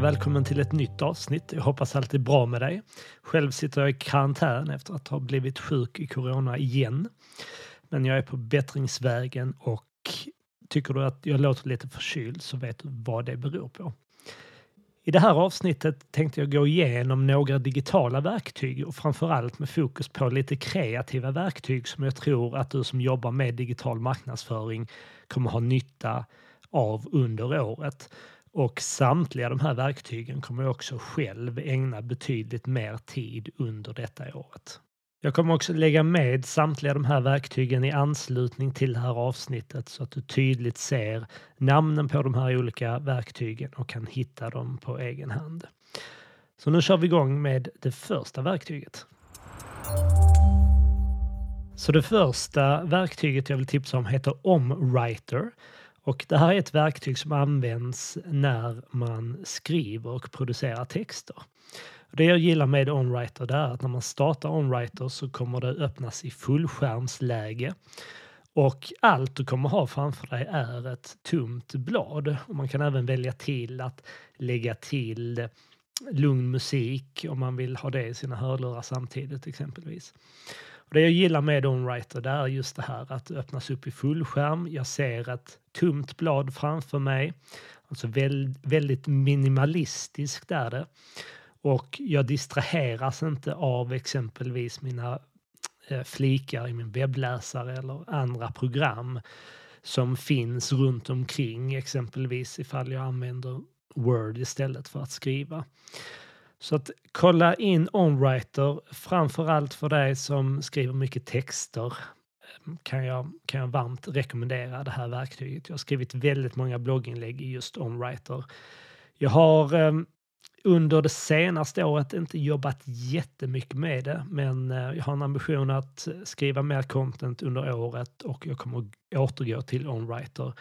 och välkommen till ett nytt avsnitt. Jag hoppas allt är bra med dig. Själv sitter jag i karantän efter att ha blivit sjuk i corona igen. Men jag är på bättringsvägen och tycker du att jag låter lite förkyld så vet du vad det beror på. I det här avsnittet tänkte jag gå igenom några digitala verktyg och framförallt med fokus på lite kreativa verktyg som jag tror att du som jobbar med digital marknadsföring kommer ha nytta av under året. Och samtliga de här verktygen kommer jag också själv ägna betydligt mer tid under detta året. Jag kommer också lägga med samtliga de här verktygen i anslutning till det här avsnittet så att du tydligt ser namnen på de här olika verktygen och kan hitta dem på egen hand. Så nu kör vi igång med det första verktyget. Så det första verktyget jag vill tipsa om heter OmWriter och det här är ett verktyg som används när man skriver och producerar texter. Det jag gillar med OnWriter är att när man startar OnWriter så kommer det öppnas i fullskärmsläge. Och allt du kommer ha framför dig är ett tomt blad. Och man kan även välja till att lägga till lugn musik om man vill ha det i sina hörlurar samtidigt exempelvis. Och det jag gillar med OnWriter det är just det här att det öppnas upp i fullskärm. Jag ser ett tomt blad framför mig. Alltså väldigt minimalistiskt är det. Och jag distraheras inte av exempelvis mina eh, flikar i min webbläsare eller andra program som finns runt omkring, exempelvis ifall jag använder Word istället för att skriva. Så att kolla in OnWriter, framförallt för dig som skriver mycket texter eh, kan jag, kan jag varmt rekommendera det här verktyget. Jag har skrivit väldigt många blogginlägg i just OnWriter. Jag har eh, under det senaste året inte jobbat jättemycket med det, men eh, jag har en ambition att skriva mer content under året och jag kommer återgå till OnWriter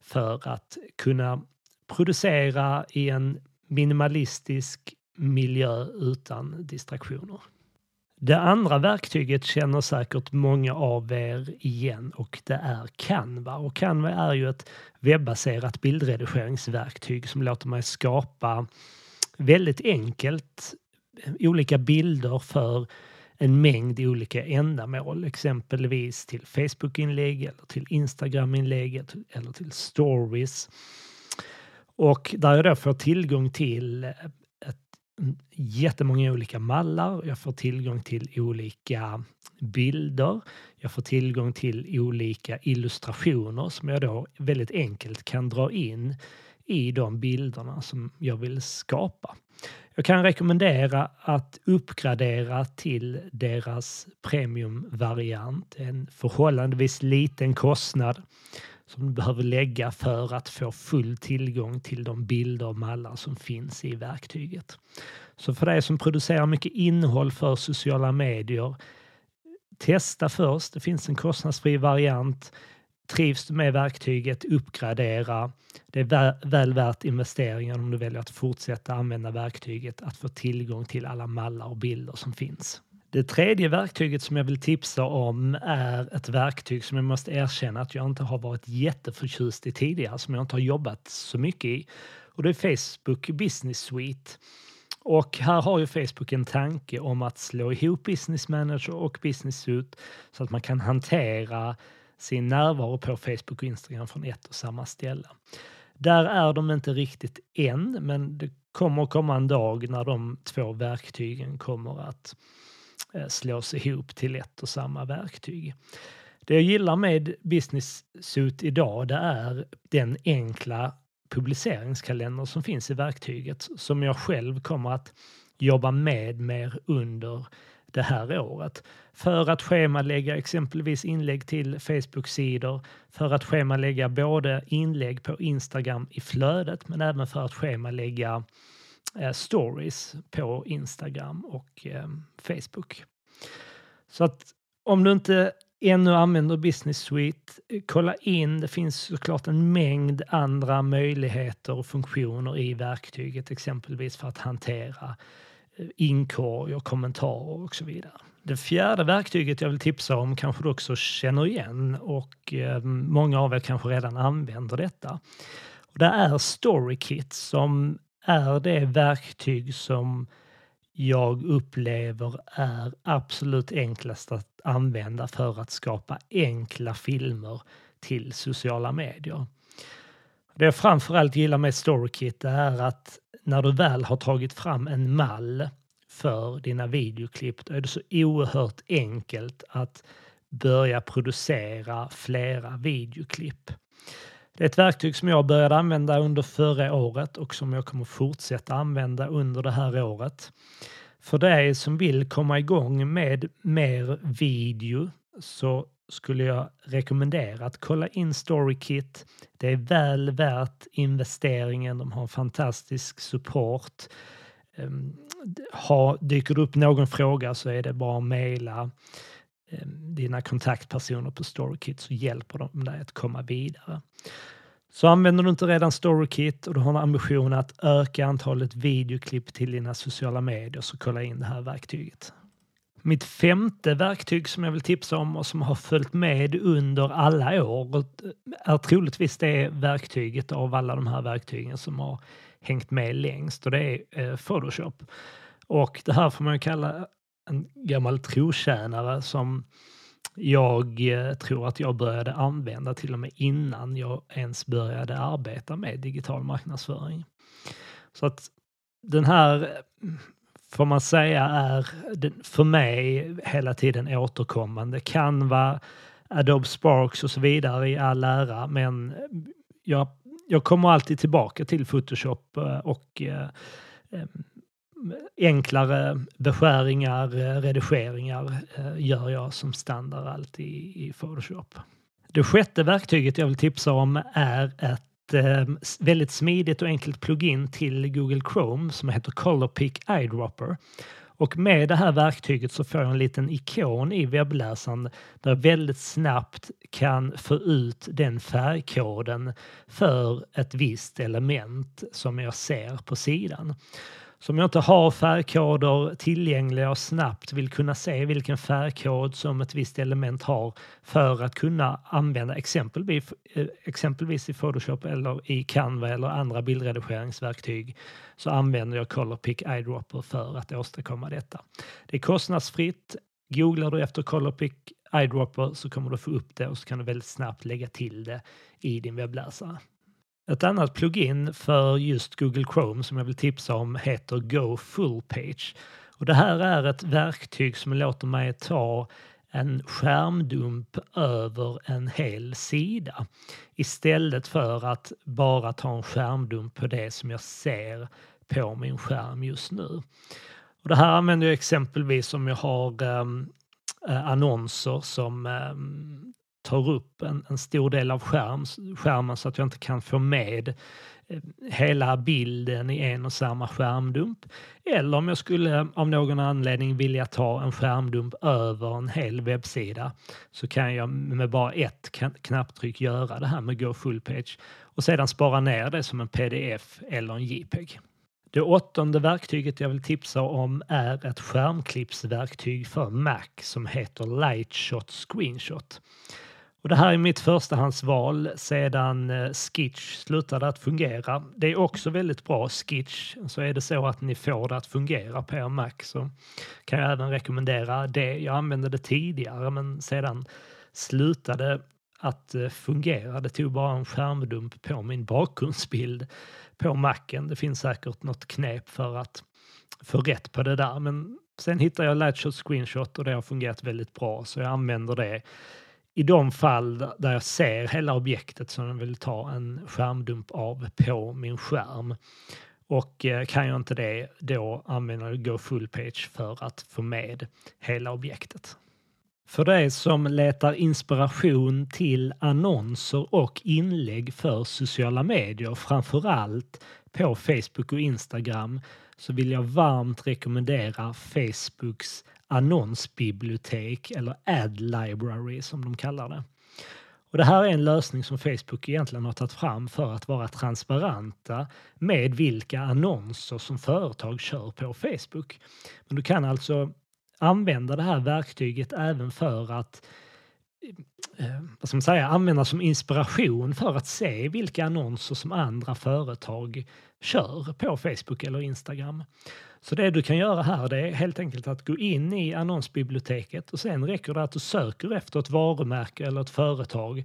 för att kunna producera i en minimalistisk miljö utan distraktioner. Det andra verktyget känner säkert många av er igen och det är Canva. Och Canva är ju ett webbaserat bildredigeringsverktyg som låter mig skapa väldigt enkelt eh, olika bilder för en mängd olika ändamål, exempelvis till Facebook-inlägg eller till Instagram-inlägg eller till stories. Och där jag då får tillgång till eh, jättemånga olika mallar, jag får tillgång till olika bilder, jag får tillgång till olika illustrationer som jag då väldigt enkelt kan dra in i de bilderna som jag vill skapa. Jag kan rekommendera att uppgradera till deras premiumvariant. En förhållandevis liten kostnad som du behöver lägga för att få full tillgång till de bilder och mallar som finns i verktyget. Så för dig som producerar mycket innehåll för sociala medier, testa först. Det finns en kostnadsfri variant. Trivs du med verktyget, uppgradera. Det är väl värt investeringen om du väljer att fortsätta använda verktyget, att få tillgång till alla mallar och bilder som finns. Det tredje verktyget som jag vill tipsa om är ett verktyg som jag måste erkänna att jag inte har varit jätteförtjust i tidigare, som jag inte har jobbat så mycket i. Och det är Facebook Business Suite. Och här har ju Facebook en tanke om att slå ihop Business Manager och Business Suite så att man kan hantera sin närvaro på Facebook och Instagram från ett och samma ställe. Där är de inte riktigt än, men det kommer komma en dag när de två verktygen kommer att Eh, slås ihop till ett och samma verktyg. Det jag gillar med Business Suit idag det är den enkla publiceringskalender som finns i verktyget som jag själv kommer att jobba med mer under det här året. För att schemalägga exempelvis inlägg till Facebook-sidor, för att schemalägga både inlägg på Instagram i flödet men även för att schemalägga eh, Eh, stories på Instagram och eh, Facebook. Så att om du inte ännu använder Business Suite, eh, kolla in. Det finns såklart en mängd andra möjligheter och funktioner i verktyget, exempelvis för att hantera eh, inkorg och kommentarer och så vidare. Det fjärde verktyget jag vill tipsa om kanske du också känner igen och många av er kanske redan använder detta. Det är StoryKit som är det verktyg som jag upplever är absolut enklast att använda för att skapa enkla filmer till sociala medier. Det jag framförallt gillar med StoryKit är att när du väl har tagit fram en mall för dina videoklipp då är det så oerhört enkelt att börja producera flera videoklipp. Det är ett verktyg som jag började använda under förra året och som jag kommer fortsätta använda under det här året. För dig som vill komma igång med mer video så skulle jag rekommendera att kolla in StoryKit. Det är väl värt investeringen. De har fantastisk support. Ehm, ha, dyker det upp någon fråga så är det bara att mejla Eh, dina kontaktpersoner på StoryKit så hjälper de dig att komma vidare. Så använder du inte redan StoryKit och du har en ambition att öka antalet videoklipp till dina sociala medier så kolla in det här verktyget. Mitt femte verktyg som jag vill tipsa om och som har följt med under alla år är troligtvis det verktyget av alla de här verktygen som har hängt med längst och det är eh, Photoshop. Och det här får man kalla en gammal trotjänare som jag eh, tror att jag började använda till och med innan jag ens började arbeta med digital marknadsföring. Så att den här får man säga är för mig hela tiden återkommande. Canva, Adobe Sparks och så vidare i all ära, men jag, jag kommer alltid tillbaka till Photoshop eh, och eh, enklare beskäringar, eh, redigeringar eh, gör jag som standard alltid i Photoshop. Det sjätte verktyget jag vill tipsa om är ett eh, väldigt smidigt och enkelt plugin till Google Chrome som heter Colorpick Eyedropper. Och med det här verktyget så får jag en liten ikon i webbläsaren där jag väldigt snabbt kan få ut den färgkoden för ett visst element som jag ser på sidan. Så om jag inte har färgkoder tillgängliga och snabbt vill kunna se vilken färgkod som ett visst element har för att kunna använda exempelvis, eh, exempelvis i Photoshop eller i Canva eller andra bildredigeringsverktyg så använder jag Colorpick Eyedropper för att åstadkomma detta. Det är kostnadsfritt. Googlar du efter Colorpick Eyedropper så kommer du få upp det och så kan du väldigt snabbt lägga till det i din webbläsare. Ett annat plugin för just Google Chrome som jag vill tipsa om heter Go Full Page. Och det här är ett verktyg som låter mig ta en skärmdump över en hel sida istället för att bara ta en skärmdump på det som jag ser på min skärm just nu. Och det här använder jag exempelvis om jag har ehm, eh, annonser som eh, tar upp en, en stor del av skärm, skärmen så att jag inte kan få med eh, hela bilden i en och samma skärmdump. Eller om jag skulle av någon anledning vilja ta en skärmdump över en hel webbsida så kan jag med bara ett knapptryck göra det här med Go Full Page och sedan spara ner det som en pdf eller en JPEG. Det åttonde verktyget jag vill tipsa om är ett skärmklippsverktyg för Mac som heter Lightshot Screenshot. Och det här är mitt förstahandsval sedan eh, Skitch slutade att fungera. Det är också väldigt bra Skitch, så är det så att ni får det att fungera på er Mac så kan jag även rekommendera det. Jag använde det tidigare men sedan slutade att eh, fungera. Det tog bara en skärmdump på min bakgrundsbild på Macen. Det finns säkert något knep för att få rätt på det där men sen hittade jag Lightshot Screenshot och det har fungerat väldigt bra så jag använder det i de fall där jag ser hela objektet som jag vill ta en skärmdump av på min skärm. Och eh, kan jag inte det, då använder jag Go Full Page för att få med hela objektet. För dig som letar inspiration till annonser och inlägg för sociala medier, framför allt på Facebook och Instagram, så vill jag varmt rekommendera Facebooks annonsbibliotek eller ad library som de kallar det. Och det här är en lösning som Facebook egentligen har tagit fram för att vara transparenta med vilka annonser som företag kör på Facebook. Men du kan alltså använda det här verktyget även för att eh, Eh, vad ska man säga, använda som inspiration för att se vilka annonser som andra företag kör på Facebook eller Instagram. Så det du kan göra här det är helt enkelt att gå in i annonsbiblioteket och sen räcker det att du söker efter ett varumärke eller ett företag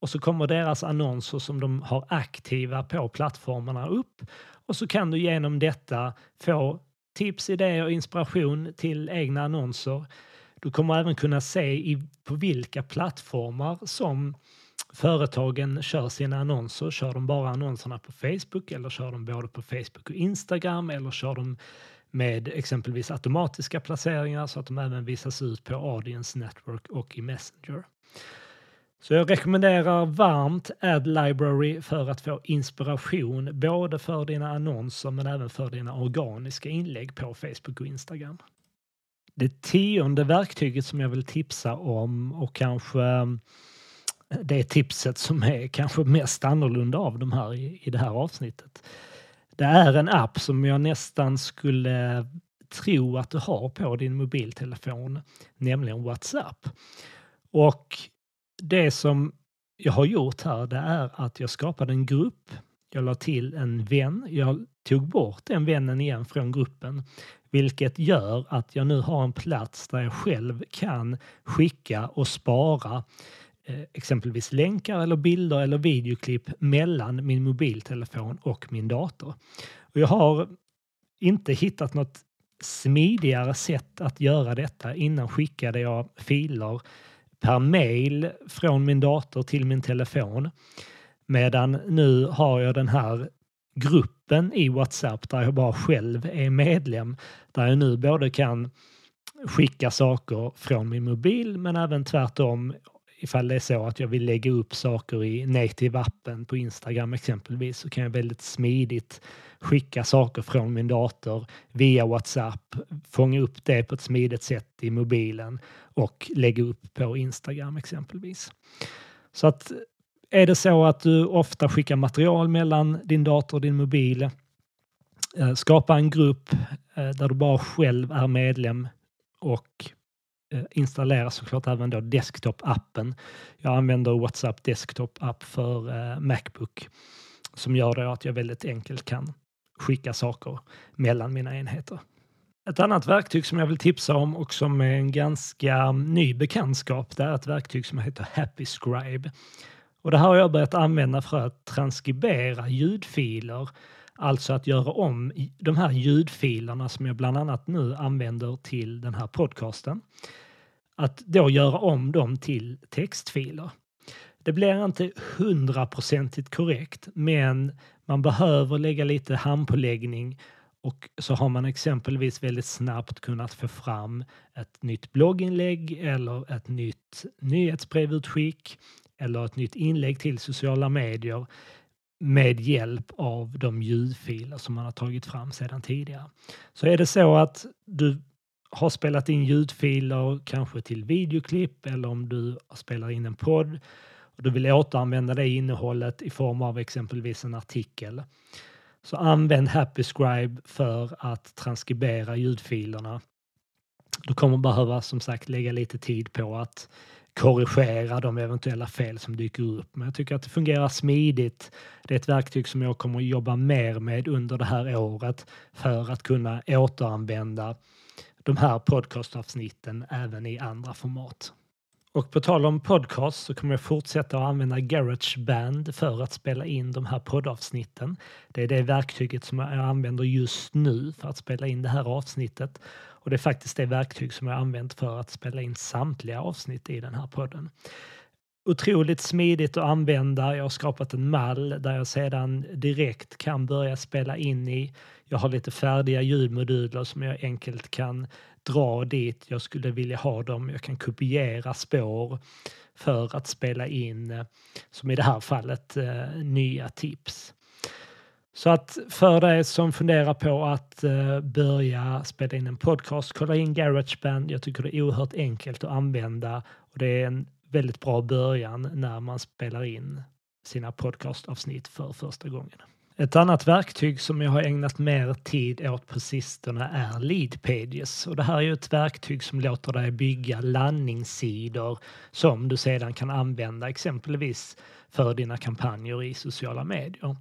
och så kommer deras annonser som de har aktiva på plattformarna upp och så kan du genom detta få tips, idéer och inspiration till egna annonser. Du kommer även kunna se i, på vilka plattformar som företagen kör sina annonser. Kör de bara annonserna på Facebook eller kör de både på Facebook och Instagram eller kör de med exempelvis automatiska placeringar så att de även visas ut på Audience Network och i Messenger. Så jag rekommenderar varmt Ad Library för att få inspiration både för dina annonser men även för dina organiska inlägg på Facebook och Instagram. Det tionde verktyget som jag vill tipsa om och kanske eh, det tipset som är kanske mest annorlunda av de här i, i det här avsnittet. Det är en app som jag nästan skulle tro att du har på din mobiltelefon, nämligen WhatsApp. Och det som jag har gjort här det är att jag skapade en grupp. Jag la till en vän. Jag tog bort den vännen igen från gruppen vilket gör att jag nu har en plats där jag själv kan skicka och spara eh, exempelvis länkar eller bilder eller videoklipp mellan min mobiltelefon och min dator. Och jag har inte hittat något smidigare sätt att göra detta. Innan skickade jag filer per mail från min dator till min telefon. Medan nu har jag den här gruppen i Whatsapp där jag bara själv är medlem. Där jag nu både kan skicka saker från min mobil men även tvärtom ifall det är så att jag vill lägga upp saker i native-appen på Instagram exempelvis så kan jag väldigt smidigt skicka saker från min dator via WhatsApp, fånga upp det på ett smidigt sätt i mobilen och lägga upp på Instagram exempelvis. Så att är det så att du ofta skickar material mellan din dator och din mobil, eh, skapa en grupp eh, där du bara själv är medlem och eh, installera såklart även då desktop-appen. Jag använder WhatsApp desktop-app för Macbook som gör det att jag väldigt enkelt kan skicka saker mellan mina enheter. Ett annat verktyg som jag vill tipsa om och som är en ganska ny bekantskap, det är ett verktyg som heter Happy Scribe. Och det här har jag börjat använda för att transkribera ljudfiler, alltså att göra om de här ljudfilerna som jag bland annat nu använder till den här podcasten. Att då göra om dem till textfiler. Det blir inte hundraprocentigt korrekt, men man behöver lägga lite handpåläggning och så har man exempelvis väldigt snabbt kunnat få fram ett nytt blogginlägg eller ett nytt nyhetsbrevutskick eller ett nytt inlägg till sociala medier med hjälp av de ljudfiler som man har tagit fram sedan tidigare. Så är det så att du har spelat in ljudfiler kanske till videoklipp eller om du spelar in en podd och du vill återanvända det innehållet i form av exempelvis en artikel. Så använd Happyscribe för att transkribera ljudfilerna. Du kommer behöva som sagt lägga lite tid på att korrigera de eventuella fel som dyker upp. Men jag tycker att det fungerar smidigt. Det är ett verktyg som jag kommer att jobba mer med under det här året för att kunna återanvända de här podcastavsnitten även i andra format. Och på tal om podcast så kommer jag fortsätta att använda Garageband för att spela in de här poddavsnitten. Det är det verktyget som jag använder just nu för att spela in det här avsnittet. Och det är faktiskt det verktyg som jag använt för att spela in samtliga avsnitt i den här podden. Otroligt smidigt att använda. Jag har skapat en mall där jag sedan direkt kan börja spela in i. Jag har lite färdiga ljudmoduler som jag enkelt kan dra dit jag skulle vilja ha dem. Jag kan kopiera spår för att spela in, som i det här fallet, eh, nya tips. Så att för dig som funderar på att eh, börja spela in en podcast, kolla in Garageband. Jag tycker det är oerhört enkelt att använda och det är en väldigt bra början när man spelar in sina podcastavsnitt för första gången. Ett annat verktyg som jag har ägnat mer tid åt på sistone är Leadpages. Och det här är ju ett verktyg som låter dig bygga landningssidor som du sedan kan använda exempelvis för dina kampanjer i sociala medier.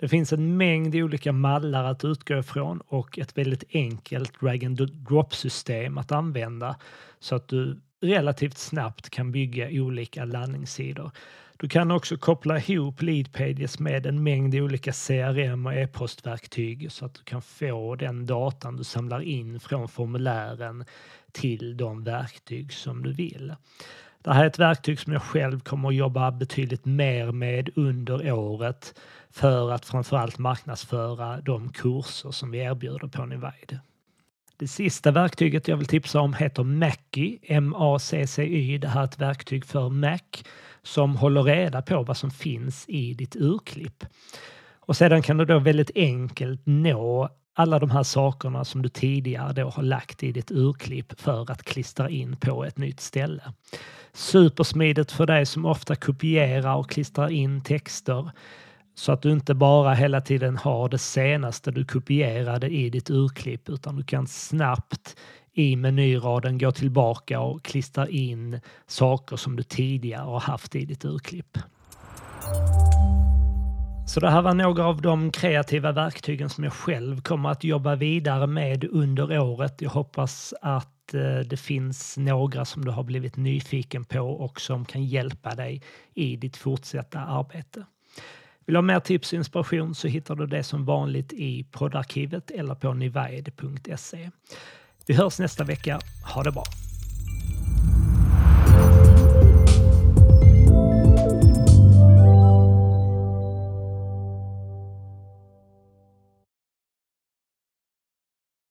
Det finns en mängd olika mallar att utgå ifrån och ett väldigt enkelt drag and drop system att använda så att du relativt snabbt kan bygga olika landningssidor. Du kan också koppla ihop Leadpages med en mängd olika CRM och e-postverktyg så att du kan få den datan du samlar in från formulären till de verktyg som du vill. Det här är ett verktyg som jag själv kommer att jobba betydligt mer med under året för att framförallt marknadsföra de kurser som vi erbjuder på Nivide. Det sista verktyget jag vill tipsa om heter Mackie, M-A-C-C-Y. Det här är ett verktyg för Mac som håller reda på vad som finns i ditt urklipp. Och sedan kan du då väldigt enkelt nå alla de här sakerna som du tidigare då har lagt i ditt urklipp för att klistra in på ett nytt ställe. Supersmidigt för dig som ofta kopierar och klistrar in texter så att du inte bara hela tiden har det senaste du kopierade i ditt urklipp utan du kan snabbt i menyraden gå tillbaka och klistra in saker som du tidigare har haft i ditt urklipp. Så det här var några av de kreativa verktygen som jag själv kommer att jobba vidare med under året. Jag hoppas att eh, det finns några som du har blivit nyfiken på och som kan hjälpa dig i ditt fortsatta arbete. Vill du ha mer tips och inspiration så hittar du det som vanligt i poddarkivet eller på nivaid.se. Vi hörs nästa vecka. Ha det bra!